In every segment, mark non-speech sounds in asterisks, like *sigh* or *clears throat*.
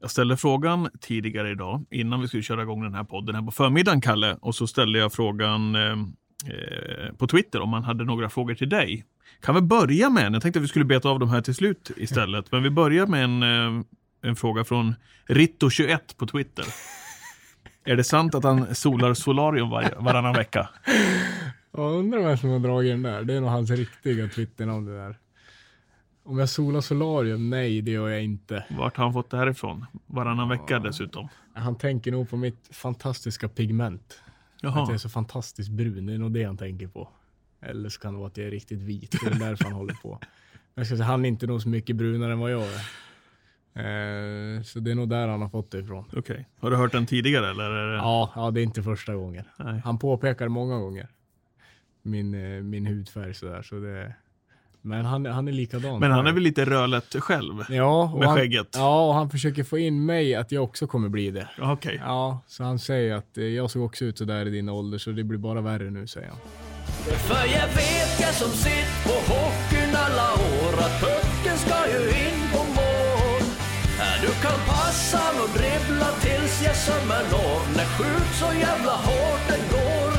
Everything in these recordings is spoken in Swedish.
Jag ställde frågan tidigare idag, innan vi skulle köra igång den här podden här på förmiddagen, Kalle. Och så ställde jag frågan eh, eh, på Twitter om man hade några frågor till dig. Kan vi börja med en? Jag tänkte att vi skulle beta av de här till slut istället. Men vi börjar med en, eh, en fråga från Ritto21 på Twitter. Är det sant att han solar solarium var, varannan vecka? Jag undrar vem som har dragit den där. Det är nog hans riktiga Twitternamn det där. Om jag solar solarium? Nej, det gör jag inte. Vart har han fått det här ifrån? Varannan vecka dessutom. Han tänker nog på mitt fantastiska pigment. Att jag Jaha. är så fantastiskt brun. Det är nog det han tänker på. Eller så kan det vara att jag är riktigt vit. Det är därför han håller på. *laughs* Men säga, han är inte nog så mycket brunare än vad jag är. Eh, så det är nog där han har fått det ifrån. Okej. Har du hört den tidigare eller? Är det... Ja, ja, det är inte första gången. Nej. Han påpekar många gånger min, eh, min hudfärg sådär. Så det, men han, han är likadan. Men han är väl lite rödlätt själv? ja, med han, skägget? Ja, och han försöker få in mig att jag också kommer bli det. Ja, Okej. Ja, så han säger att eh, jag såg också ut sådär i din ålder så det blir bara värre nu, säger han. För jag vet jag som sitt på hockeyn alla år att pucken ska ju in på mål. Du kan passa och dribbla tills jag sömmer når. När skjut så jävla hårt den går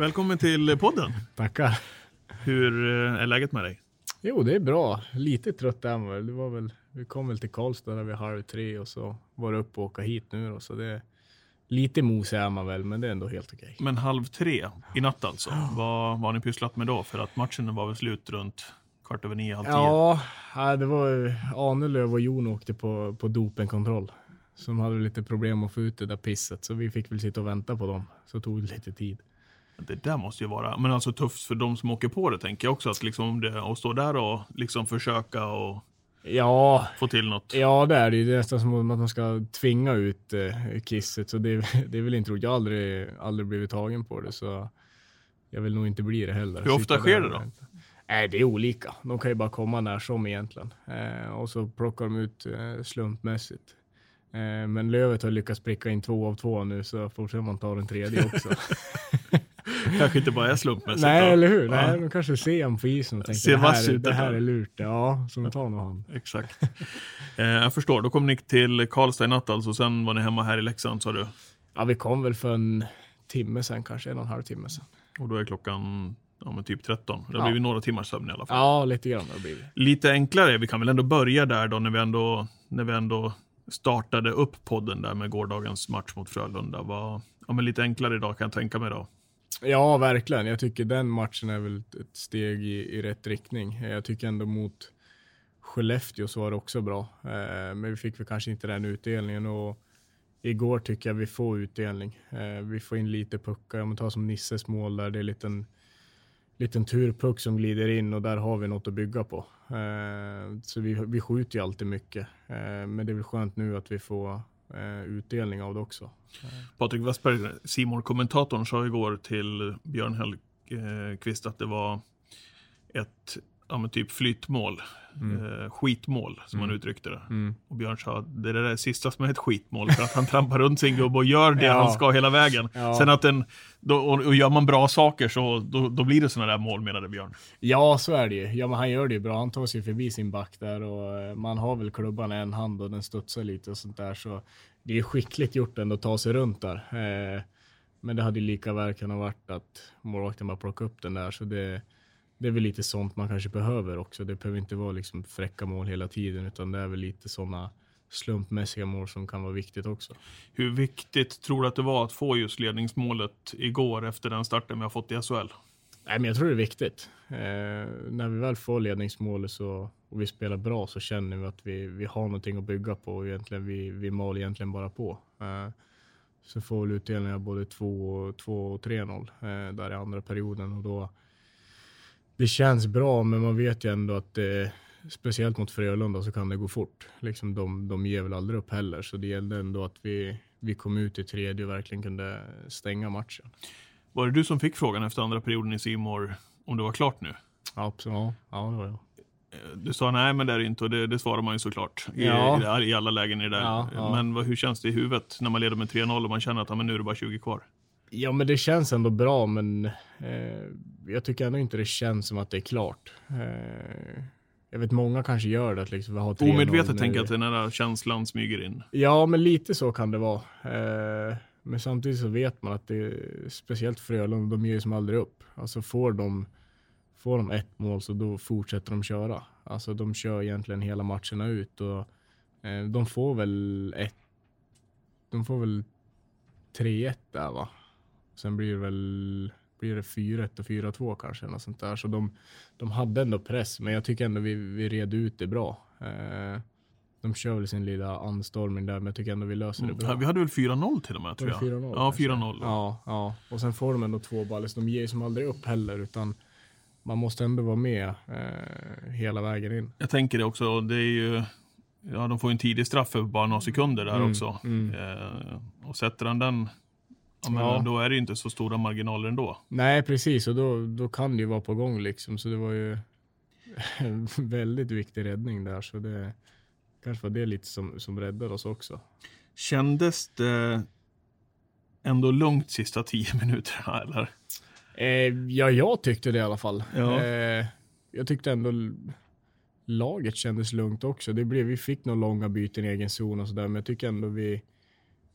Välkommen till podden. Tackar. Hur eh, är läget med dig? Jo, det är bra. Lite trött är man. Det var väl. Vi kom väl till Karlstad där vid halv tre och så var det upp och åka hit nu då, så det är lite mos är man väl, men det är ändå helt okej. Men halv tre i natt alltså. Vad vad har ni pysslat med då? För att matchen var väl slut runt kvart över nio, halv tio? Ja, det var ju Ahnelöv och Jon åkte på, på dopenkontroll. Som hade lite problem att få ut det där pisset, så vi fick väl sitta och vänta på dem. Så tog det lite tid. Det där måste ju vara, men alltså tufft för de som åker på det tänker jag också. Att liksom om det, att stå där och liksom försöka och Ja, få till något. ja det är det ju. Det är nästan som att man ska tvinga ut eh, kisset. Så det, *laughs* det är väl inte roligt. Jag har aldrig, aldrig blivit tagen på det, så jag vill nog inte bli det heller. Hur ofta sker det och då? Nej, det är olika. De kan ju bara komma när som egentligen. Eh, och så plockar de ut eh, slumpmässigt. Eh, men Lövet har lyckats pricka in två av två nu, så fortsätter man ta den tredje också. *laughs* *laughs* *laughs* Kanske inte bara är slumpmässigt. Nej, då. eller hur? Ja. Nej, de kanske ser han på isen och tänker Ser det här, ut, det här är lurt. Ja, så de tar nog han. Exakt. Eh, jag förstår. Då kom ni till Karlstad i natt alltså. Sen var ni hemma här i Leksand sa du. Ja, vi kom väl för en timme sen, kanske en och en halv timme sen. Och då är klockan ja, men typ 13. Det har Ja. blivit några timmars sömn i alla fall. Ja, lite grann har det blivit. Lite enklare, vi kan väl ändå börja där då när vi ändå, när vi ändå startade upp podden där med gårdagens match mot Frölunda. Var, ja, men lite enklare idag kan jag tänka mig då. Ja, verkligen. Jag tycker den matchen är väl ett- steg i, i rätt riktning. Jag tycker ändå mot Skellefteå så var det också bra. Eh, men vi fick väl kanske inte den utdelningen och igår tycker jag vi får utdelning. Eh, vi får in lite puckar. Om man tar som Nisses mål där, det är en liten, liten turpuck som glider in och där har vi något att bygga på. Eh, så vi, vi skjuter ju alltid mycket. Eh, men det är väl skönt nu att vi får eh, utdelning av det också. Patrik Westberg, simor kommentatorn sa igår till Björn Hellqvist att det var ett ja, men typ flytmål, eh, skitmål som han uttryckte det. Mm. Och Björn sa det är det där sista som är ett skitmål för att han *laughs* trampar runt sin gubbe och gör det Ja. han ska hela vägen. Ja. Sen att den, då, och, och gör man bra saker så då, då blir det sådana där mål menade Björn. Ja, så är det ju. Ja, men han gör det ju bra. Han tar sig förbi sin back där och eh, man har väl klubban i en hand och den studsar lite och sånt där. Så det är skickligt gjort ändå att ta sig runt där. Eh, men det hade ju lika väl kunnat varit att målvakten bara plockade upp den där. Så det, det är väl lite sånt man kanske behöver också. Det behöver inte vara liksom fräcka mål hela tiden, utan det är väl lite sådana slumpmässiga mål som kan vara viktigt också. Hur viktigt tror du att det var att få just ledningsmålet igår efter den starten vi har fått i SHL? Nej, men jag tror det är viktigt. Eh, när vi väl får ledningsmålet så, och vi spelar bra så känner vi att vi, vi har någonting att bygga på och egentligen, vi, vi mal egentligen bara på. Eh, så får vi utdelningar både 2 och, 2 och 3-0 eh, där i andra perioden och då det känns bra, men man vet ju ändå att det, speciellt mot Frölunda så kan det gå fort. Liksom de, de ger väl aldrig upp heller, så det gällde ändå att vi, vi kom ut i tredje och verkligen kunde stänga matchen. Var det du som fick frågan efter andra perioden i Simor om det var klart nu? Ja. Ja, ja det var jag. Du sa nej men det är det inte och det, det svarar man ju såklart i, Ja. i, i alla lägen i det där. Ja, ja. Men vad, hur känns det i huvudet när man leder med 3-0 och man känner att ja, men nu är det bara 20 kvar? Ja, men det känns ändå bra, men eh, jag tycker ändå inte det känns som att det är klart. Eh, jag vet många kanske gör det, att liksom vi har 3-0 Omedvetet tänker jag att den här känslan smyger in. Ja, men lite så kan det vara. Eh, men samtidigt så vet man att det är speciellt Frölunda, de ger ju som aldrig upp. Alltså får de, får de ett mål så då fortsätter de köra. Alltså de kör egentligen hela matcherna ut och eh, de får väl ett, de får väl 3-1 där va. Sen blir det väl blir det 4-1 och 4-2 kanske, något sånt där. Så de, de hade ändå press, men jag tycker ändå vi, vi red ut det bra. Eh, de kör väl sin lilla anstormning där, men jag tycker ändå vi löser det bra. Ja, vi hade väl 4-0 till och med tror jag. det 4-0 Ja, kanske? 4-0. Ja, ja, och sen får de ändå två baller, så de ger som aldrig upp heller, utan man måste ändå vara med eh, hela vägen in. Jag tänker det också, det är ju, ja de får en tidig straff för bara några sekunder där Mm, också. mm. Eh, och sätter han den, ja, men Ja. då är det ju inte så stora marginaler ändå. Nej, precis, och då, då kan det ju vara på gång liksom, så det var ju en *laughs* väldigt viktig räddning där, så det kanske var det lite som, som räddade oss också. Kändes det ändå lugnt sista tio *laughs* minuterna eller? Eh, ja, jag tyckte det i alla fall. Ja. Eh, jag tyckte ändå laget kändes lugnt också. Det blev, vi fick några långa byten i egen zon och sådär, men jag tycker ändå vi,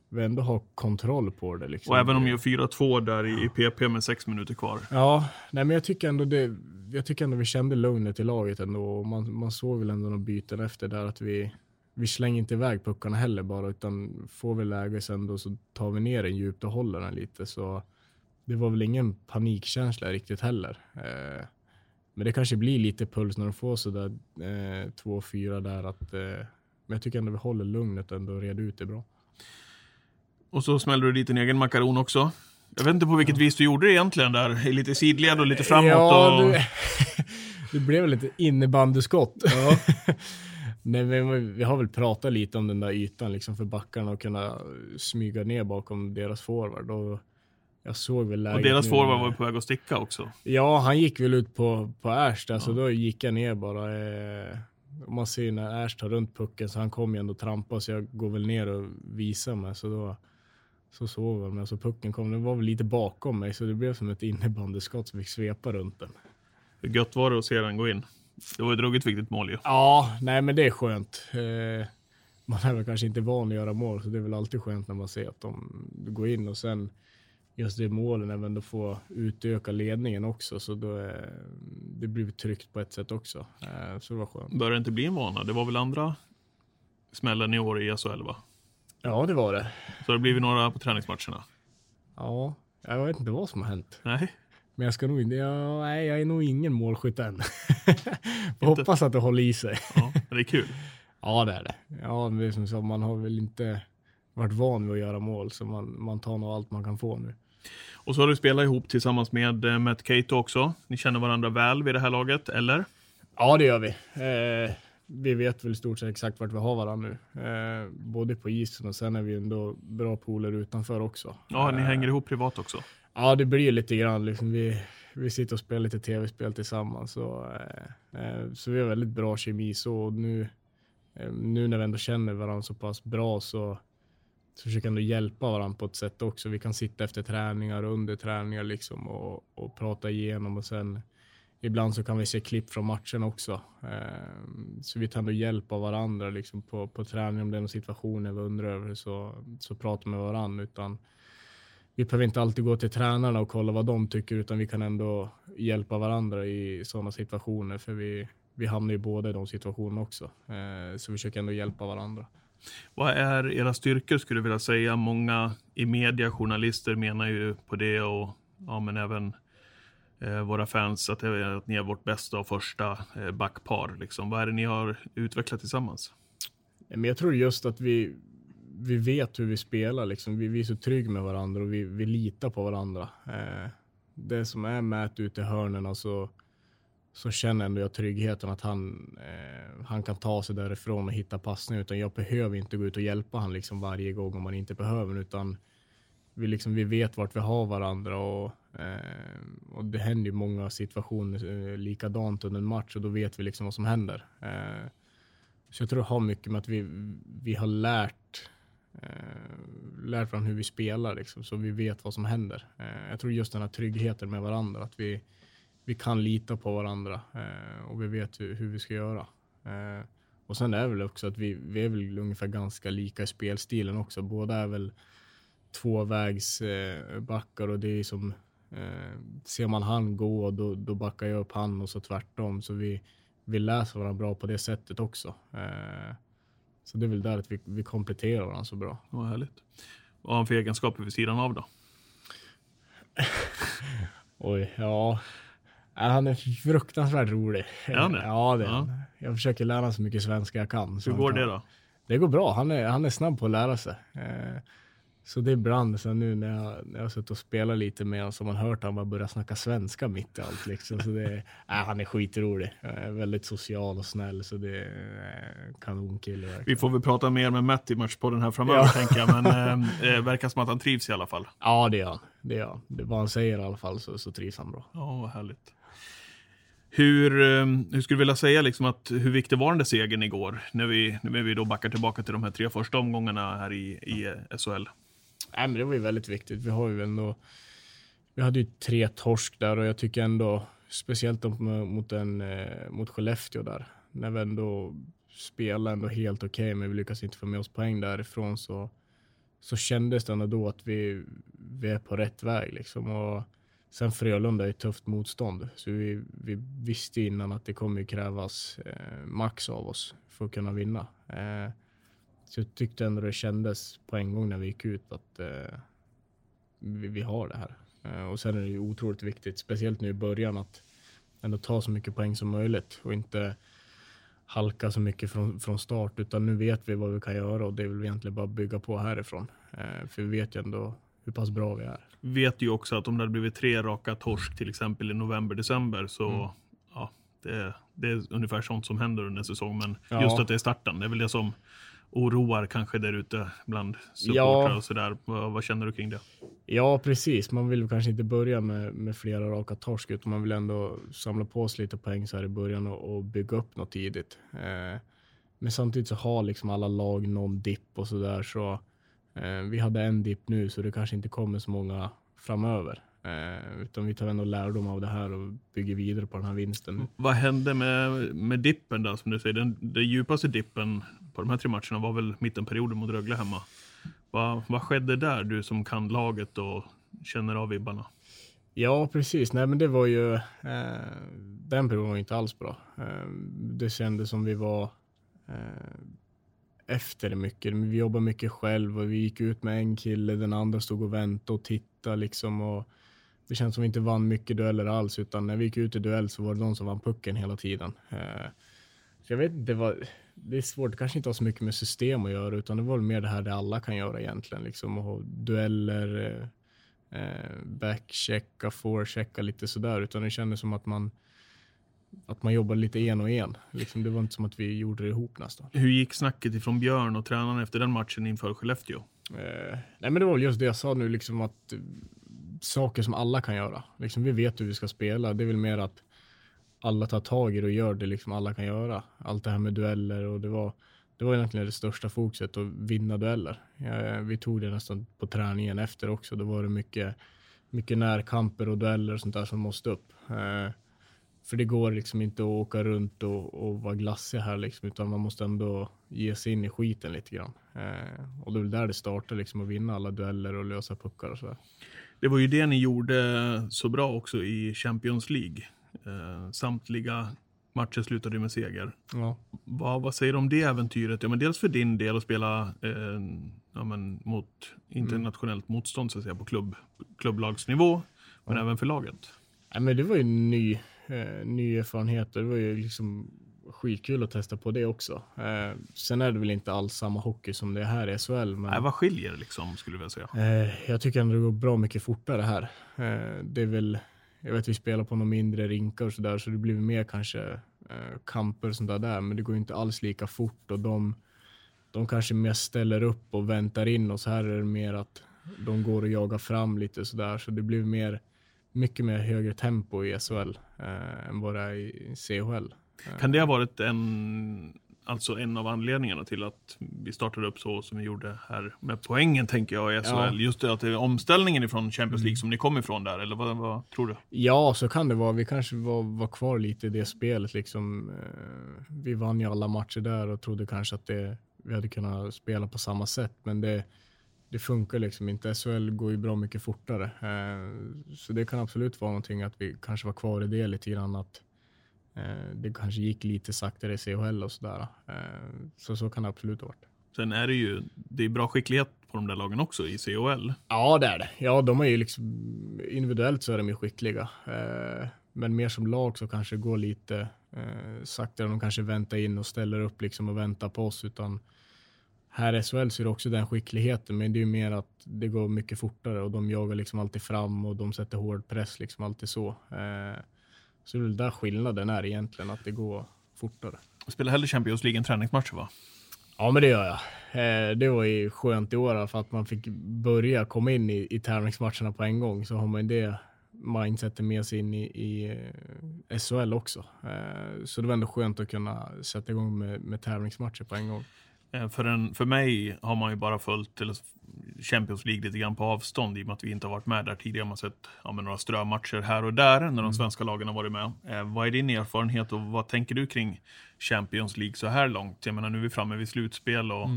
vi ändå har kontroll på det. Liksom. Och även om gör 4-2 där i, i PP med sex minuter kvar. Ja, nej men jag tycker ändå det, jag tycker ändå vi kände lugnet i laget ändå. Och man, man såg väl ändå några byten efter där att vi, vi slänger inte iväg puckarna heller bara, utan får vi läge sen då så tar vi ner den djupt och håller den lite. Så det var väl ingen panikkänsla riktigt heller. Eh, men det kanske blir lite puls när de får sådär eh, 2-4 där att, eh, men jag tycker ändå vi håller lugnet ändå och red ut det bra. Och så smällde du dit din egen makaron också. Jag vet inte på vilket vis du gjorde det egentligen där. I Lite sidled och lite framåt. Ja, och... det, *laughs* det blev väl lite innebandyskott. *laughs* Nej, men vi har väl pratat lite om den där ytan liksom för backarna och kunna smyga ner bakom deras forward. Och jag såg väl läget och deras nu forward var på väg att sticka också. Ja, han gick väl ut på, på Ash där, så Ja. då gick jag ner bara. Eh, man ser när Ash tar runt pucken, så han kommer ju ändå trampa, så jag går väl ner och visar mig. Så då så såg jag men så pucken kom, den var väl lite bakom mig, så det blev som ett innebandyskott som fick svepa runt den. Hur gött var det att se den gå in? Det var ju ett ruggigt viktigt mål ju. Ja, nej men det är skönt. Eh, man är väl kanske inte van att göra mål, så det är väl alltid skönt när man ser att de går in och sen just det målen även då få utöka ledningen också, så då är, det blir tryggt på ett sätt också. Eh, så det var skönt. Börjar det inte bli en vana? Det var väl andra smällen i år i SHL va? Ja, det var det. Så det har blivit några på träningsmatcherna? Ja, jag vet inte vad som har hänt. Nej. Men jag ska nog inte, ja, nej, jag är nog ingen målskytt än. *laughs* Hoppas att det håller i sig. Ja, det är kul. Ja, det är det. Ja, det är som så, man har väl inte varit van vid att göra mål, så man, man tar nog allt man kan få nu. Och så har du spelat ihop tillsammans med eh, Matt Cato också. Ni känner varandra väl vid det här laget, eller? Ja, det gör vi. Eh, vi vet väl i stort sett exakt vart vi har varandra nu. Eh, både på isen och sen är vi ändå bra polare utanför också. Ja, ni Eh, hänger ihop privat också. Ja, det blir lite grann. Liksom vi, vi sitter och spelar lite tv-spel tillsammans. Och, eh, eh, så vi har väldigt bra kemi. Så och nu, eh, nu när vi ändå känner varandra så pass bra så, så försöker vi ändå hjälpa varandra på ett sätt också. Vi kan sitta efter träningar och under träningar liksom och, och prata igenom och sen ibland så kan vi se klipp från matchen också. Eh, så vi tar ändå hjälp av varandra liksom på, på träning om det är någon situation vi undrar över så, så pratar vi med varandra. Utan, vi behöver inte alltid gå till tränarna och kolla vad de tycker, utan vi kan ändå hjälpa varandra i sådana situationer, för vi, vi hamnar ju båda i de situationerna också. Eh, så vi försöker ändå hjälpa varandra. Vad är era styrkor skulle jag vilja säga? Många i media, journalister menar ju på det och ja, men även Eh, våra fans att, eh, att ni är vårt bästa och första eh, backpar. Liksom. Vad är det ni har utvecklat tillsammans? Men jag tror just att vi, vi vet hur vi spelar, liksom. vi, vi är så trygga med varandra och vi, vi litar på varandra. Eh, det som är Matt ute i hörnen så, så känner ändå jag tryggheten att han, eh, han kan ta sig därifrån och hitta passningar. Utan jag behöver inte gå ut och hjälpa honom liksom varje gång om man inte behöver. Utan vi, liksom, vi vet vart vi har varandra och, eh, och det händer ju många situationer eh, likadant under en match och då vet vi liksom vad som händer. Eh, så jag tror det har mycket med att vi, vi har lärt eh, lärt varandra hur vi spelar liksom, så vi vet vad som händer. Eh, jag tror just den här tryggheten med varandra, att vi, vi kan lita på varandra eh, och vi vet hur, hur vi ska göra. Eh, och sen är det väl också att vi, vi är väl ungefär ganska lika i spelstilen också. Båda är väl tvåvägsbackar och det är som eh, ser man han gå då, då backar jag upp han och så tvärtom. Så vi, vi läser varandra bra på det sättet också. Eh, så det är väl där att vi, vi kompletterar varandra så bra. Vad härligt. Vad har han för egenskaper vid sidan av då? *laughs* Oj, ja. Han är fruktansvärt rolig. Är han det? Ja, det är Ja. han. Jag försöker lära så mycket svenska jag kan. Hur går kan- det då? Det går bra. Han är, han är snabb på att lära sig. Så det är ibland så nu när jag, när jag har suttit och spelat lite med honom så har man hört han bara börja snacka svenska mitt i allt. Liksom. Så det, är- *laughs* nej, han är skitrolig. Eh, väldigt social och snäll. Så det är kanonkille. verkligen. Vi får väl prata mer med Matt i matchpodden här framöver Ja. tänker jag. Men *laughs* eh, verkar som att han trivs i alla fall. Ja, det gör han. Det gör han. Det, vad han säger i alla fall så, så trivs han bra. Ja, vad härligt. Hur, eh, hur skulle du vilja säga liksom att hur viktig var den där segern igår? När vi, när vi då backar tillbaka till de här tre första omgångarna här i, i SHL. Nej, men det var ju väldigt viktigt. Vi har ju ändå, vi hade ju tre torsk där och jag tycker ändå, speciellt mot, en, eh, mot Skellefteå där, när vi ändå spelade ändå helt okej, men vi lyckas inte få med oss poäng därifrån så, så kändes det ändå då att vi, vi är på rätt väg liksom. Och sen Frölunda är ett tufft motstånd, så vi, vi visste innan att det kommer krävas eh, max av oss för att kunna vinna. Eh, så jag tyckte ändå det kändes på en gång när vi gick ut att eh, vi, vi har det här. Eh, och sen är det ju otroligt viktigt, speciellt nu i början, att ändå ta så mycket poäng som möjligt och inte halka så mycket från, från start, utan nu vet vi vad vi kan göra och det är väl egentligen bara bygga på härifrån. Eh, för vi vet ju ändå hur pass bra vi är. Vet ju också att om det hade blivit tre raka torsk till exempel i november, december så Mm. ja, det, det är ungefär sånt som händer under en säsong. Men Ja. just att det är starten, det är väl det som oroar kanske där ute bland supportrar Ja. och sådär. Vad, vad känner du kring det? Ja, precis. Man vill kanske inte börja med, med flera raka torsk, utan man vill ändå samla på sig lite poäng så här i början och, och bygga upp något tidigt. Eh, men samtidigt så har liksom alla lag någon dipp och så där, så eh, vi hade en dipp nu, så det kanske inte kommer så många framöver. Eh, utan vi tar ändå lärdom av det här och bygger vidare på den här vinsten. Vad hände med, med dippen då, som du säger? Den, den djupaste dippen på de här tre matcherna var väl mittenperioden mot Rögle hemma. Vad, vad skedde där, du som kan laget och känner av vibbarna? Ja, precis. Nej, men det var ju... Eh, den perioden var inte alls bra. Eh, det kändes som vi var eh, efter mycket. Vi jobbade mycket själv och vi gick ut med en kille, den andra stod och väntade och tittade liksom. Och det känns som vi inte vann mycket dueller alls, utan när vi gick ut i duell så var det de som vann pucken hela tiden. Eh, så jag vet inte, det, var, det är svårt, det kanske inte har så mycket med system att göra, utan det var mer det här det alla kan göra egentligen, liksom. Och dueller, eh, eh, backchecka, forechecka lite sådär, utan det kändes som att man att man jobbade lite en och en. Liksom, det var inte som att vi gjorde det ihop nästan. Hur gick snacket ifrån Björn och tränaren efter den matchen inför Skellefteå? Eh, nej men det var väl just det jag sa nu, liksom att eh, saker som alla kan göra. Liksom, vi vet hur vi ska spela. Det är väl mer att alla tar tag i det och gör det liksom alla kan göra. Allt det här med dueller och det var, det var egentligen det största fokuset att vinna dueller. Ja, vi tog det nästan på träningen efter också. Då var det mycket, mycket närkamper och dueller och sånt där som måste upp. Eh, för det går liksom inte att åka runt och, och vara glassig här liksom, utan man måste ändå ge sig in i skiten lite grann. Eh, och det är väl där det startar, liksom att vinna alla dueller och lösa puckar och sådär. Det var ju det ni gjorde så bra också i Champions League. Eh, samtliga matcher slutade med seger. Ja. Vad, vad säger du om det äventyret? Ja, men dels för din del att spela eh, ja, men mot internationellt motstånd så att säga, på klubb, klubblagsnivå, men även för laget. Nej, men det var ju ny, eh, ny erfarenhet. Det var ju liksom skitkul att testa på det också. Eh, sen är det väl inte alls samma hockey som det är här i SHL, men Nej, vad skiljer liksom, skulle jag vilja säga. Eh, jag tycker ändå det går bra mycket fortare här. Eh, det är väl, jag vet vi spelar på några mindre rinkar och sådär, så det blir mer kanske eh, kamper och sånt där, där, men det går inte alls lika fort och de, de kanske mest ställer upp och väntar in oss. här är det mer att, de går och jagar fram lite sådär. Så det blir mer, mycket mer högre tempo i SHL eh, än vad det är i CHL. Kan det ha varit en, alltså en av anledningarna till att vi startade upp så som vi gjorde här med poängen tänker jag i SHL? Ja. Just det att det är omställningen ifrån Champions League som ni kom ifrån där, eller vad, vad tror du? Ja, så kan det vara. Vi kanske var, var kvar lite i det spelet. Liksom. Eh, Vi vann ju alla matcher där och trodde kanske att det, vi hade kunnat spela på samma sätt, men det, det funkar liksom inte. SHL går ju bra mycket fortare, Eh, så det kan absolut vara någonting att vi kanske var kvar i det lite grann. Att det kanske gick lite saktare i CHL och sådär. Eh, Så så kan det absolut ha varit. Sen är det ju, det är bra skicklighet på de där lagen också i COL. Ja, det är det. Ja, de är ju liksom individuellt så är de ju skickliga. Eh, men mer som lag så kanske det går lite eh, saktare. De kanske väntar in och ställer upp liksom och väntar på oss. Utan här i SHL så är det också den skickligheten, men det är mer att det går mycket fortare och de jagar liksom alltid fram och de sätter hård press liksom alltid så. Eh, så det är väl där skillnaden är egentligen, att det går fortare. Spelar hellre Champions League än träningsmatcher va? Ja, men det gör jag. Eh, det var ju skönt i år för att man fick börja komma in i, i tävlingsmatcherna på en gång. Så har man det mindsetet med sig in i, i eh, SHL också. Eh, så det var ändå skönt att kunna sätta igång med, med tävlingsmatcher på en gång. Eh, För, en, för mig har man ju bara följt Champions League lite grann på avstånd i och med att vi inte har varit med där tidigare. Man har sett ja, några strömatcher här och där när de svenska lagen har varit med. Eh, vad är din erfarenhet och vad tänker du kring Champions League så här långt? Jag menar nu är vi framme vid slutspel och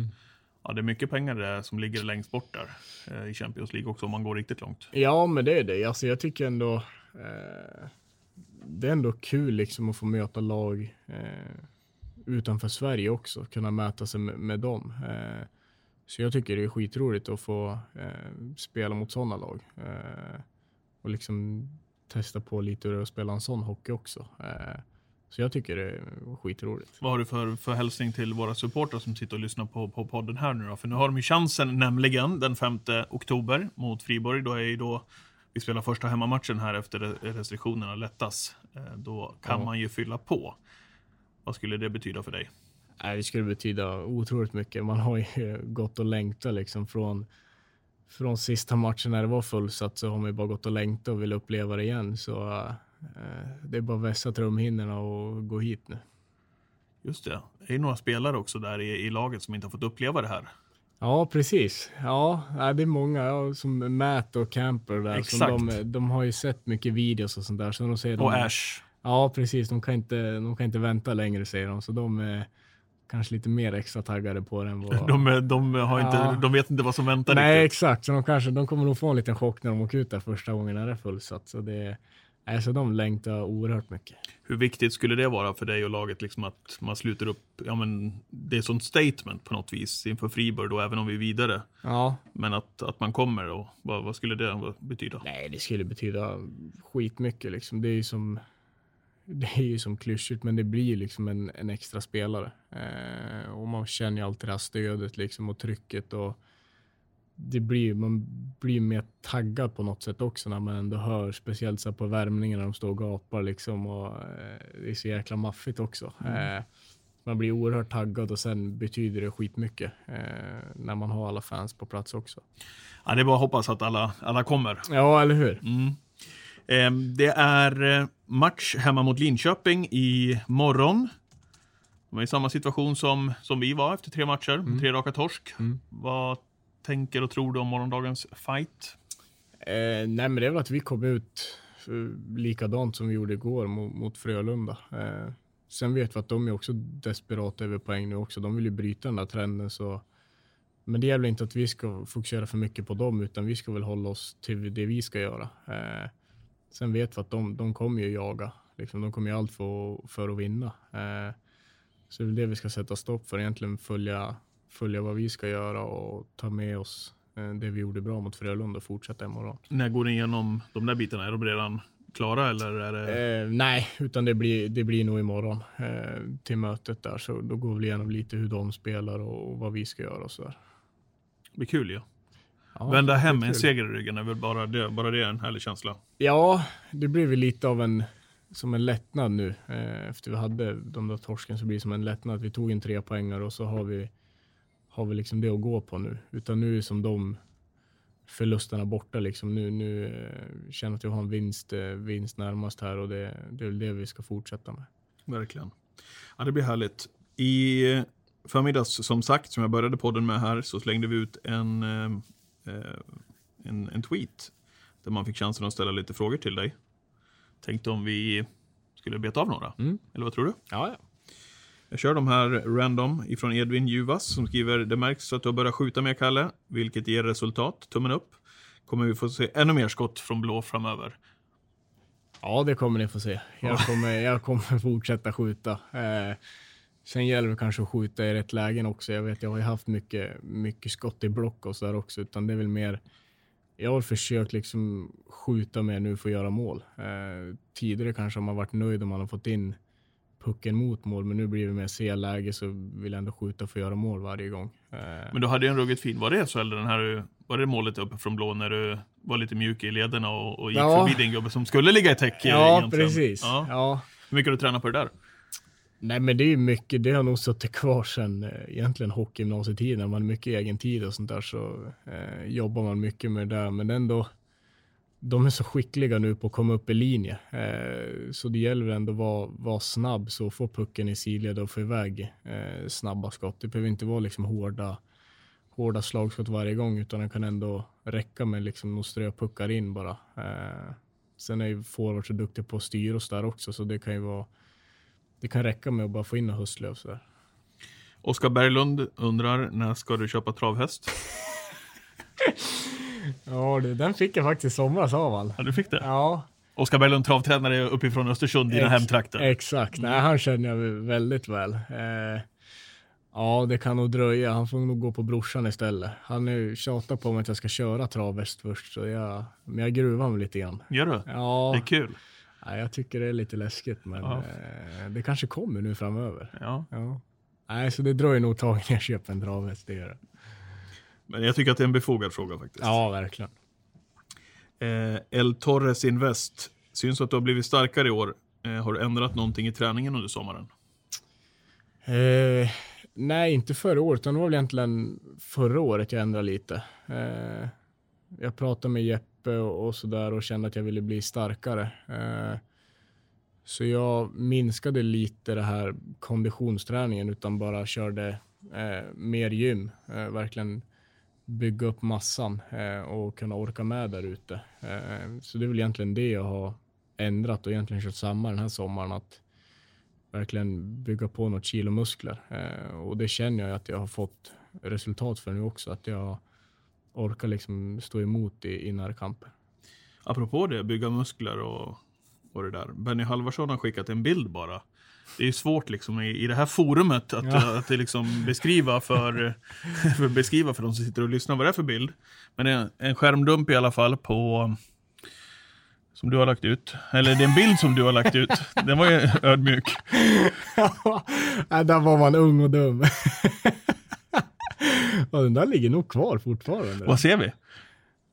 ja, det är mycket pengar där som ligger längst bort där eh, i Champions League också om man går riktigt långt. Ja, men det är det. Alltså, jag tycker ändå eh, det är ändå kul liksom att få möta lag eh, utanför Sverige också, kunna mäta sig med, med dem. Eh, så jag tycker det är skitroligt att få eh, spela mot sådana lag eh, och liksom testa på lite hur det är att spela en sån hockey också. Eh, så jag tycker det är skitroligt. Vad har du för, för hälsning till våra supportrar som sitter och lyssnar på, på podden här nu då? För nu har de ju chansen nämligen den 5 oktober mot Friborg. Då är ju då vi spelar första hemmamatchen här efter restriktionerna lättas. Eh, Då kan Ja. man ju fylla på. Vad skulle det betyda för dig? Det skulle betyda otroligt mycket. Man har ju *laughs* gått och längtat liksom från, från sista matchen när det var fullsatt så har man ju bara gått och längtat och vill uppleva det igen. Så eh, det är bara att vässa trumhinnorna och gå hit nu. Just det. Det är några spelare också där i, i laget som inte har fått uppleva det här. Ja, precis. Ja, det är många ja, som Matt och Camper där. Exakt. Som de, de har ju sett mycket videos och sånt där. Så de säger Och de, Ash. Ja, precis. De kan, inte, de kan inte vänta längre säger de. Så de är kanske lite mer extra taggade på det än vad... De, de, har inte, Ja. de vet inte vad som väntar Nej, riktigt. exakt. Så de, kanske, de kommer nog få en liten chock när de åker ut där första gången när det är fullsatt. Så det, nej, så de längtar oerhört mycket. Hur viktigt skulle det vara för dig och laget liksom att man sluter upp? Ja, men det är sånt statement på något vis inför Friburg då, även om vi är vidare. Ja, Men att, att man kommer och vad, vad skulle det betyda? nej, det skulle betyda skitmycket liksom. Det är ju som, det är ju som klyschigt, men det blir ju liksom en, en extra spelare. Eh, och man känner ju alltid det här stödet liksom och trycket och det blir, man blir mer taggad på något sätt också när man ändå hör, speciellt så på värmningen när de står och gapar liksom och eh, det är så jäkla maffigt också. Eh, man blir oerhört taggad och sen betyder det skitmycket eh, när man har alla fans på plats också. Ja, det är bara att hoppas att alla, alla kommer. Ja, eller hur? Mm. Ehm, Det är eh, match hemma mot Linköping i morgon. De är i samma situation som, som vi var efter tre matcher, tre raka torsk. Mm. Vad tänker och tror du om morgondagens fight? Eh, nej, men det är väl att vi kom ut eh, likadant som vi gjorde igår mot, mot Frölunda. Eh, sen vet vi att de är också desperata över poäng nu också. De vill ju bryta den där trenden. Så. Men det gäller inte att vi ska fokusera för mycket på dem, utan vi ska väl hålla oss till det vi ska göra. Eh, sen vet vi att de, de kommer ju jaga. Liksom, de kommer ju allt för, för att vinna. Eh, så det är det vi ska sätta stopp för, egentligen följa, följa vad vi ska göra och ta med oss eh, det vi gjorde bra mot Frölunda och fortsätta imorgon. När går ni igenom de där bitarna? Är de redan klara eller är det... Eh, nej, utan det blir, det blir nog imorgon eh, till mötet där. Så då går vi igenom lite hur de spelar och vad vi ska göra och sådär. Det blir kul ju. Ja, Vända det är hem en seger i ryggen är väl bara det, bara det är en härlig känsla. Ja, det blir väl lite av en som en lättnad nu. Eh, efter vi hade de där torsken så blir det som en lättnad. Vi tog en tre poängar och så har vi, har vi liksom det att gå på nu. Utan nu är som de förlusterna borta. Liksom. Nu, nu eh, känner jag att jag har en vinst, eh, vinst närmast här och det, det är väl det vi ska fortsätta med. Verkligen. Ja, det blir härligt. I förmiddags, som sagt, som jag började podden med här, så slängde vi ut en, en, en tweet där man fick chansen att ställa lite frågor till dig. Tänkte om vi skulle beta av några. Mm. Eller vad tror du? Ja, ja. Jag kör de här random ifrån Edvin Juvas som skriver Det märks att du har börjat skjuta mer Kalle, vilket ger resultat. Tummen upp. Kommer vi få se ännu mer skott från blå framöver? Ja, det kommer ni få se. Jag kommer, jag kommer fortsätta skjuta. Eh, sen gäller det kanske att skjuta i rätt lägen också. Jag vet, jag har ju haft mycket, mycket skott i block och så där också, utan det är väl mer. Jag har försökt liksom skjuta mer nu för att göra mål. Eh, tidigare kanske har man varit nöjd om man har fått in pucken mot mål, men nu blir det mer C-läge så vill jag ändå skjuta för att göra mål varje gång. Eh, Men du hade ju en ruggigt fin, var det så eller den här, var det målet uppe från blå när du var lite mjuk i lederna och, och gick Ja. förbi din gubbe som skulle ligga i täcke ja, egentligen? precis. Ja. Ja. Hur mycket har du tränat på det där? Nej, men det är ju mycket. Det har nog suttit kvar sedan eh, egentligen hockeygymnasietiden. Man har mycket egen tid och sånt där så eh, jobbar man mycket med det där. Men ändå, de är så skickliga nu på att komma upp i linje. Eh, så det gäller ändå att vara, vara snabb så få pucken i sidled och få iväg eh, snabba skott. Det behöver inte vara liksom hårda, hårda slagskott varje gång utan det kan ändå räcka med liksom att strö puckar in bara. Eh, sen är ju forwards så duktiga på att styra oss där också så det kan ju vara det kan räcka med att bara få in en höstlöv sådär. Oskar Berglund undrar, när ska du köpa travhäst? *laughs* Ja, det, den fick jag faktiskt i somras av han. Ja, du fick det? Ja, Oskar Berglund, travtränare uppifrån Östersund, dina Ex- hemtrakter. exakt. Nej, han känner jag väldigt väl. Eh, ja, det kan nog dröja. Han får nog gå på brorsan istället. Han är ju tjatat på mig att jag ska köra travhäst först, så jag, men jag gruvar mig lite grann. Gör du? Ja, Det är kul. Nej, jag tycker det är lite läskigt, men Ja. eh, det kanske kommer nu framöver. Ja. Ja. Nej, så det dröjer nog ett tag innan jag köper en travhäst, det gör det. Men jag tycker att det är en befogad fråga faktiskt. Ja, verkligen. Eh, El Torres Invest. Syns att du har blivit starkare i år. Eh, har du ändrat någonting i träningen under sommaren? Eh, nej, inte förra året, utan det var väl egentligen förra året jag ändrade lite. Eh, jag pratade med Jeppe och, och sådär och kände att jag ville bli starkare. Eh, så jag minskade lite det här konditionsträningen utan bara körde eh, mer gym. Eh, verkligen bygga upp massan eh, och kunna orka med där ute. Eh, så det är väl egentligen det jag har ändrat och egentligen kört samma den här sommaren. att verkligen bygga på något kilo muskler. Eh, och det känner jag att jag har fått resultat för nu också. Att jag orkar liksom stå emot i, i närkamper. Apropå det, bygga muskler och, och det där. Benny Halvarsson har skickat en bild bara. Det är svårt liksom i, i det här forumet att, Ja. att det liksom beskriva, för, för beskriva för de som sitter och lyssnar vad det är för bild. Men det är en skärmdump i alla fall på som du har lagt ut. Eller det är en bild som du har lagt ut. Den var ju ödmjuk. *laughs* Nej, där var man ung och dum. *laughs* ja, den där ligger nog kvar fortfarande. Vad ser vi?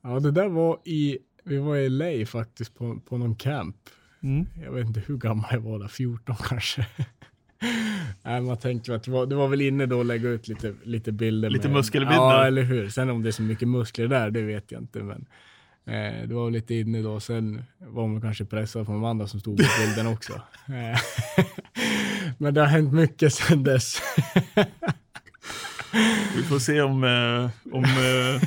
Ja, det där var i, vi var i LA faktiskt på, på någon camp. Mm. Jag vet inte hur gammal jag var där, 14 kanske. *laughs* Nej, man tänker att det var, det var väl inne då att lägga ut lite, lite bilder. Lite med, muskelbilder. Ja, eller hur. Sen om det är så mycket muskler där, det vet jag inte. Men eh, det var lite inne då. Sen var man kanske pressad från de andra som stod på bilden också. *laughs* Eh, men det har hänt mycket sedan dess. Vi får se om, eh, om eh,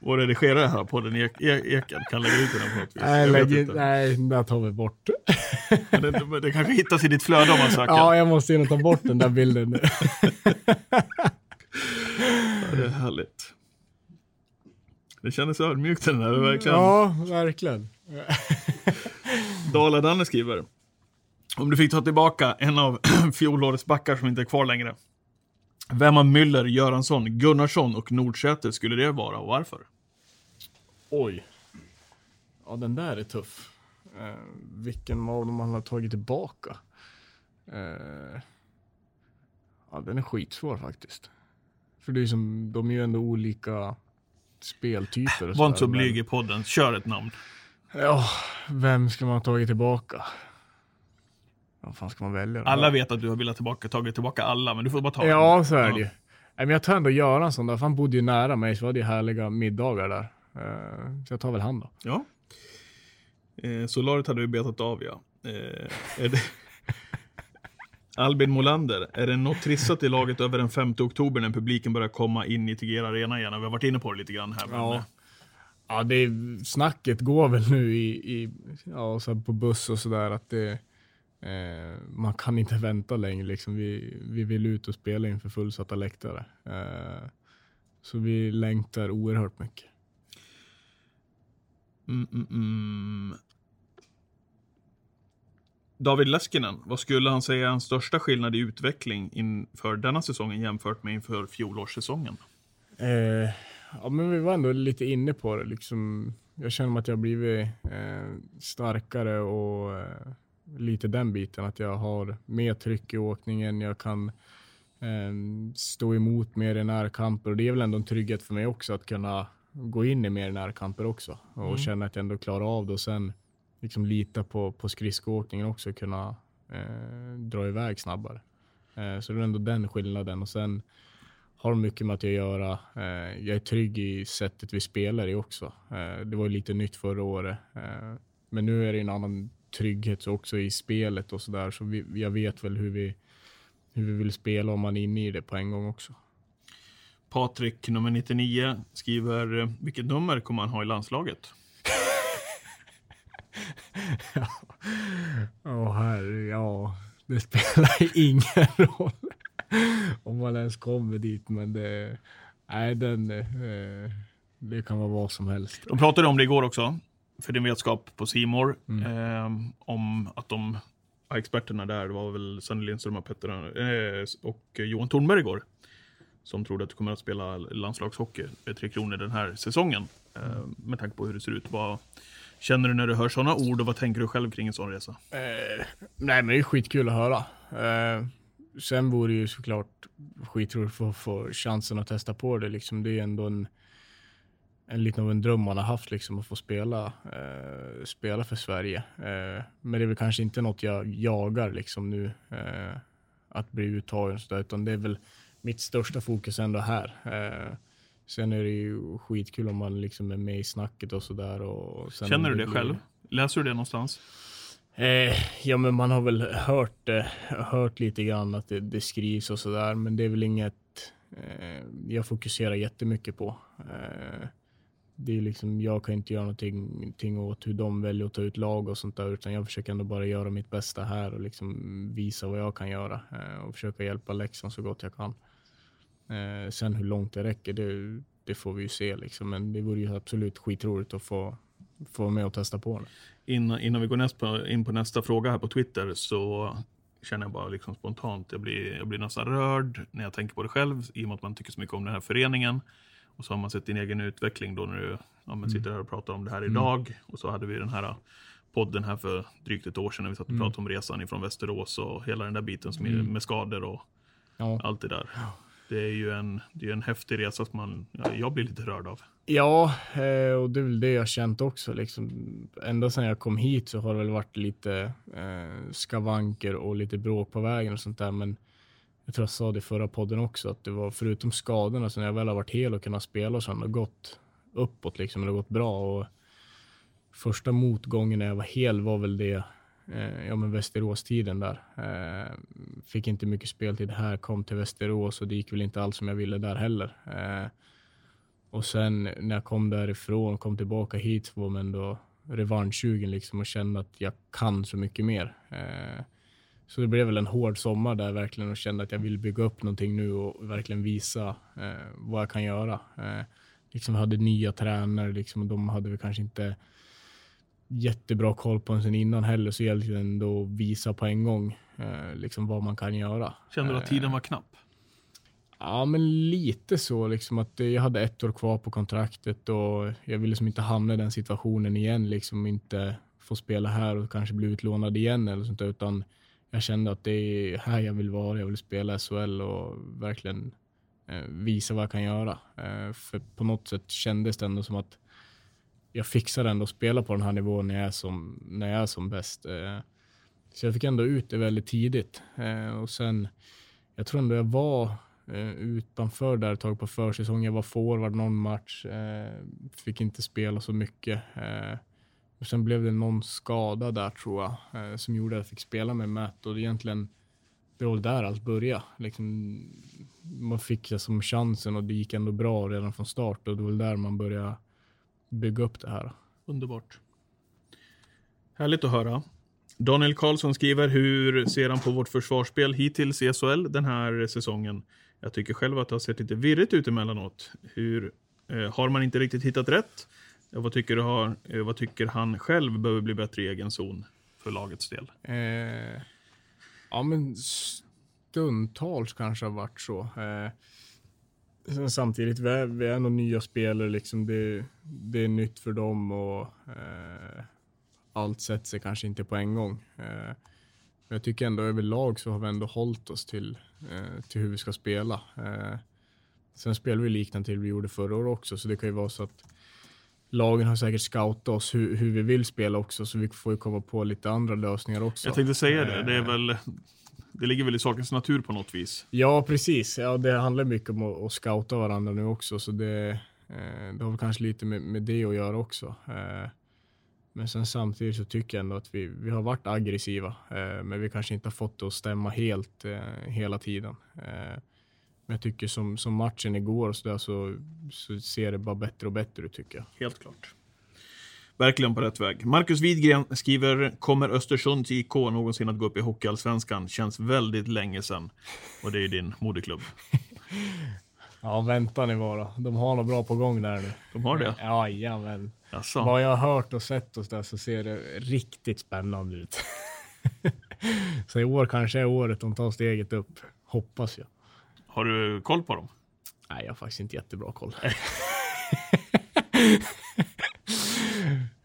vår redigerare här på den ek, e, Eken kan lägga ut den på något vis. Nej, lägg, inte. nej, den där tar vi bort. Men Det, det, det kanske hittas i ditt flöde om man *laughs* söker. Ja, jag måste in och ta bort den där bilden nu. Ja, det är härligt. Det kändes ödmjukt den här, verkligen. Ja, verkligen. *laughs* Dala-Danne skriver. Om du fick ta tillbaka en av *clears throat* fjolårets backar som inte är kvar längre. Vem av Müller, Göransson, Gunnarsson och Nordsäter skulle det vara och varför? Oj. Ja, den där är tuff. Eh, vilken av dem man har tagit tillbaka? Eh, ja, den är skitsvår faktiskt. För det är som, de är ju ändå olika speltyper. Var inte så blyg i podden, kör ett namn. Ja, vem ska man ha tagit tillbaka? Vad fan ska man välja? då? Alla vet att du har velat tillbaka, tagit tillbaka alla, men du får bara ta en. Ja, så är det ju. Nej, men jag tar ändå Göran som där, för han bodde ju nära mig, så vi hade ju härliga middagar där. Eh, så jag tar väl han då. Ja. Eh, Solaret hade vi betat av ja. Eh, är det... *laughs* Albin Molander, är det något trissat i laget över den 5 oktober när publiken börjar komma in i Tegera Arena igen? Vi har varit inne på det lite grann här. Men, Ja. Ja, det är, snacket går väl nu i, i ja, så på buss och sådär att det, eh, man kan inte *laughs* vänta längre. Liksom. Vi, vi vill ut och spela inför fullsatta läktare. Eh, så vi längtar oerhört mycket. Mm, mm, mm. David Leskinen, vad skulle han säga är hans största skillnad i utveckling inför denna säsongen jämfört med inför fjolårssäsongen? Eh, ja, men vi var ändå lite inne på det. Liksom, jag känner att jag har blivit eh, starkare och eh, lite den biten. Att jag har mer tryck i åkningen. Jag kan eh, stå emot mer i närkamper. Och det är väl ändå en trygghet för mig också att kunna gå in i mer närkamper också. Och Mm. känna att jag ändå klarar av det. Och sen liksom lita på, på skridskoåkningen också. Kunna eh, dra iväg snabbare. Eh, så det är ändå den skillnaden. Och sen har mycket med att jag göra. Eh, jag är trygg i sättet vi spelar i också. Eh, det var ju lite nytt förra året. Eh, men nu är det en annan trygghet så också i spelet och sådär. Så vi, jag vet väl hur vi, hur vi vill spela om man är inne i det på en gång också. Patrik, nummer 99, skriver eh, vilket nummer kommer han ha i landslaget? *laughs* Åh herre, ja. Det spelar *laughs* ingen roll *laughs* om man ens kommer dit. Men det, nej, den, eh, det kan vara vad som helst. De pratade om det igår också, för din vetskap på Simor Mm. eh, om att de experterna där, det var väl Sanny Lindström och, Petter, eh, och Johan Tornberg igår, som trodde att du kommer att spela landslagshockey med Tre Kronor den här säsongen. Eh, med tanke på hur det ser ut. Vad känner du när du hör sådana ord och vad tänker du själv kring en sån resa? Eh, nej, men det är skitkul att höra. Eh, sen vore det ju såklart skitroligt att få, få chansen att testa på det. Liksom. Det är ändå en, en liten av en dröm man har haft, liksom, att få spela, eh, spela för Sverige. Eh, men det är väl kanske inte något jag jagar liksom, nu, eh, att bli uttagen, så där, utan det är väl mitt största fokus ändå här. Eh, sen är det ju skitkul om man liksom är med i snacket och sådär. Känner du det själv? Läser du det någonstans? Eh, ja, men man har väl hört, eh, hört lite grann att det, det skrivs och sådär, men det är väl inget eh, jag fokuserar jättemycket på. Eh, det är liksom, jag kan inte göra någonting, någonting åt hur de väljer att ta ut lag och sånt där, utan jag försöker ändå bara göra mitt bästa här och liksom visa vad jag kan göra eh, och försöka hjälpa Leksand så gott jag kan. Eh, sen hur långt det räcker, det, det får vi ju se liksom, men det vore ju absolut skitroligt att få, få vara med och testa på det. Innan, innan vi går näst på, in på nästa fråga här på Twitter så känner jag bara liksom spontant, jag blir, jag blir nästan rörd när jag tänker på det själv i och med att man tycker så mycket om den här föreningen. Och så har man sett din egen utveckling då när du ja, men sitter här och pratar om det här idag. Och så hade vi den här podden här för drygt ett år sedan när vi satt och pratade om resan ifrån Västerås och hela den där biten som är med skador och Ja. allt det där. Det är ju en, det är en häftig resa som man, ja, jag blir lite rörd av. Ja, eh, och det är väl det jag känt också. Liksom. Ända sedan jag kom hit så har det väl varit lite eh, skavanker och lite bråk på vägen och sånt där. Men jag tror jag sa det i förra podden också, att det var förutom skadorna, så när jag väl har varit hel och kunnat spela så har det gått uppåt, liksom, det har gått bra. Och första motgången när jag var hel var väl det, eh, ja men Västerås-tiden där. Eh, fick inte mycket speltid här, kom till Västerås och det gick väl inte alls som jag ville där heller. Eh, och sen när jag kom därifrån, kom tillbaka hit, så var man ändå revanschsugen liksom och kände att jag kan så mycket mer. Eh, så det blev väl en hård sommar där verkligen och kände att jag vill bygga upp någonting nu och verkligen visa eh, vad jag kan göra. Eh, liksom jag hade nya tränare liksom, och de hade väl kanske inte jättebra koll på en sen innan heller så gällde det ändå att visa på en gång eh, liksom vad man kan göra. Kände du att tiden var knapp? Ja, men lite så liksom att eh, jag hade ett år kvar på kontraktet och jag ville liksom inte hamna i den situationen igen, liksom inte få spela här och kanske bli utlånad igen eller sånt där, utan jag kände att det är här jag vill vara. Jag vill spela SHL och verkligen eh, visa vad jag kan göra. Eh, för på något sätt kändes det ändå som att jag fixar ändå att spela på den här nivån när jag är som, när jag är som bäst. Eh, så jag fick ändå ut det väldigt tidigt eh, och sen jag tror ändå jag var eh, utanför där ett tag på försäsongen. Jag var forward någon match, eh, fick inte spela så mycket. Eh, och sen blev det någon skada där tror jag, eh, som gjorde att jag fick spela med Matt och egentligen det var väl där allt började. Liksom, man fick det som chansen och det gick ändå bra redan från start och det var väl där man började bygga upp det här. Underbart. Härligt att höra. Daniel Karlsson skriver, hur ser han på vårt försvarsspel hittills i SHL den här säsongen? Jag tycker själv att det har sett lite virrigt ut emellanåt. Hur, eh, har man inte riktigt hittat rätt? Ja, vad, tycker du har, eh, vad tycker han själv behöver bli bättre i egen zon för lagets del? Eh, ja, men stundtals kanske har varit så. Eh, sen samtidigt, vi är, vi är nog nya spelare, liksom det, det är nytt för dem och eh, allt sätter sig kanske inte på en gång. Eh, men jag tycker ändå överlag så har vi ändå hållit oss till, eh, till hur vi ska spela. Eh, sen spelar vi liknande till vi gjorde förra året också, så det kan ju vara så att lagen har säkert scoutat oss hur, hur vi vill spela också, så vi får ju komma på lite andra lösningar också. Jag tänkte säga det, det är Eh, väl det ligger väl i sakens natur på något vis. Ja, precis. Ja, det handlar mycket om att, att scouta varandra nu också, så det, eh, det har väl kanske lite med, med det att göra också. Eh, men sen samtidigt så tycker jag ändå att vi, vi har varit aggressiva, eh, men vi kanske inte har fått det att stämma helt hela tiden. Men jag tycker som, som matchen igår och så, där, så, så ser det bara bättre och bättre ut tycker jag. Helt klart. Verkligen på rätt väg. Marcus Widgren skriver, kommer Östersunds IK någonsin att gå upp i Hockeyallsvenskan? Känns väldigt länge sedan. Och det är din moderklubb. *laughs* Ja, vänta ni bara. De har något bra på gång där nu. De har det? Ja, jajamän. Jaså? Vad jag har hört och sett och så, där så ser det riktigt spännande ut. *laughs* så i år kanske är året de tar steget upp. Hoppas jag. Har du koll på dem? Nej, jag har faktiskt inte jättebra koll. *laughs*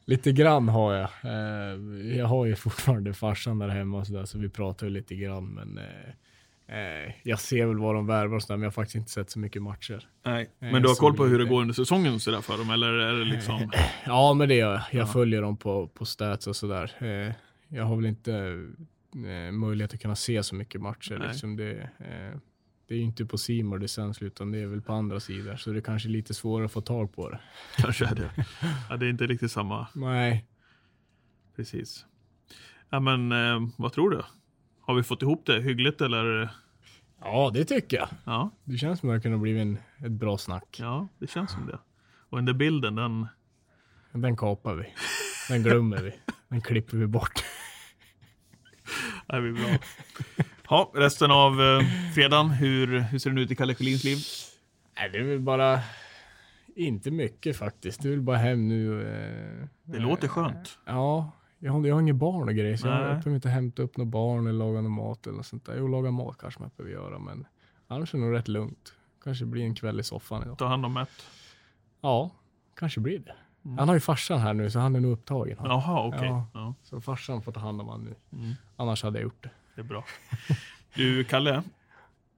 lite grann har jag. Eh, jag har ju fortfarande farsan där hemma och så där, så vi pratar ju lite grann. Men eh, eh, jag ser väl vad de värvar och så där, men jag har faktiskt inte sett så mycket matcher. Nej. Men du har koll på hur det går under säsongen så där för dem? Eller är det liksom... Ja, men det gör jag. Jag Ja. följer dem på, på stats och sådär. Jag har väl inte möjlighet att kunna se så mycket matcher. Nej. Liksom det, eh, det är ju inte på Simor det sänds, utan det är väl på andra sidor. Så det är kanske lite svårare att få tag på det. Kanske är det. Ja, det är inte riktigt samma. Nej. Precis. Ja, men eh, vad tror du? Har vi fått ihop det hyggligt eller? Ja, det tycker jag. Ja, Det känns som att det kunde bli en, ett bra snack. ja, det känns som det. Och den där bilden, den... Den kapar vi. Den glömmer vi. Den klipper vi bort. *laughs* Det blir bra. Ja, resten av eh, fredagen, hur, hur ser den ut i Kalle Schelins liv? Nej, det är väl bara inte mycket faktiskt. Är väl bara hem nu. Eh, Det låter skönt. Ja, jag har, jag har inga barn och grejer, så jag, Nej. jag behöver inte hämta upp några barn eller laga någon mat eller något sånt där. Jo, laga mat kanske man behöver göra, men annars är det nog rätt lugnt. Kanske blir en kväll i soffan idag. Ta hand om Matt. Ja, kanske blir det. Mm. Han har ju farsan här nu, så han är nog upptagen. Han. Jaha, okej. Ja. Ja, Så farsan får ta hand om han nu. Mm. Annars hade jag gjort det. Det är bra. Du, Kalle.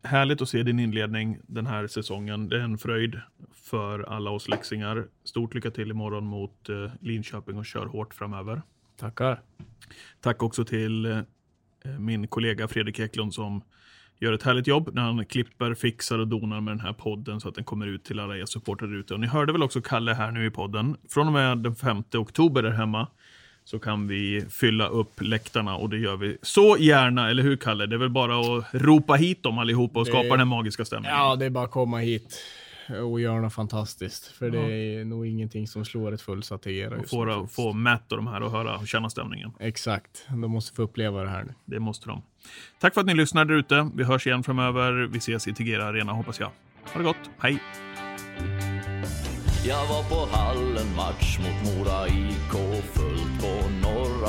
Härligt att se din inledning den här säsongen. Det är en fröjd för alla oss läxingar. Stort lycka till imorgon mot eh, Linköping och kör hårt framöver. Tackar. Tack också till eh, min kollega Fredrik Eklund som gör ett härligt jobb när han klipper, fixar och donar med den här podden så att den kommer ut till alla er supportrar ute. Och ni hörde väl också Kalle här nu i podden. Från och med den 5 oktober där hemma så kan vi fylla upp läktarna och det gör vi så gärna, eller hur Kalle? Det är väl bara att ropa hit dem allihopa och Det- skapa den här magiska stämningen. Ja, det är bara att komma hit och göra något fantastiskt. För det Ja. är nog ingenting som slår ett fullsatt Tegera få, få Matt och de här att höra och känna stämningen. Exakt. De måste få uppleva det här nu. Det måste de. Tack för att ni lyssnar där ute. Vi hörs igen framöver. Vi ses i Tegera Arena hoppas jag. Ha det gott. Hej! Jag var på hallen match mot Mora IK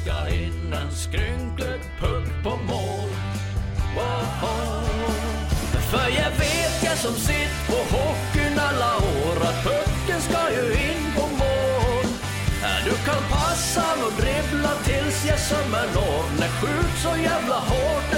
Skicka in en skrynklig puck på mål. Wow. För jag vet, jag som sitt på hockeyn alla år att pucken ska ju in på mål. Du kan passa och dribbla tills jag sömmer når. när skjut så jävla hårt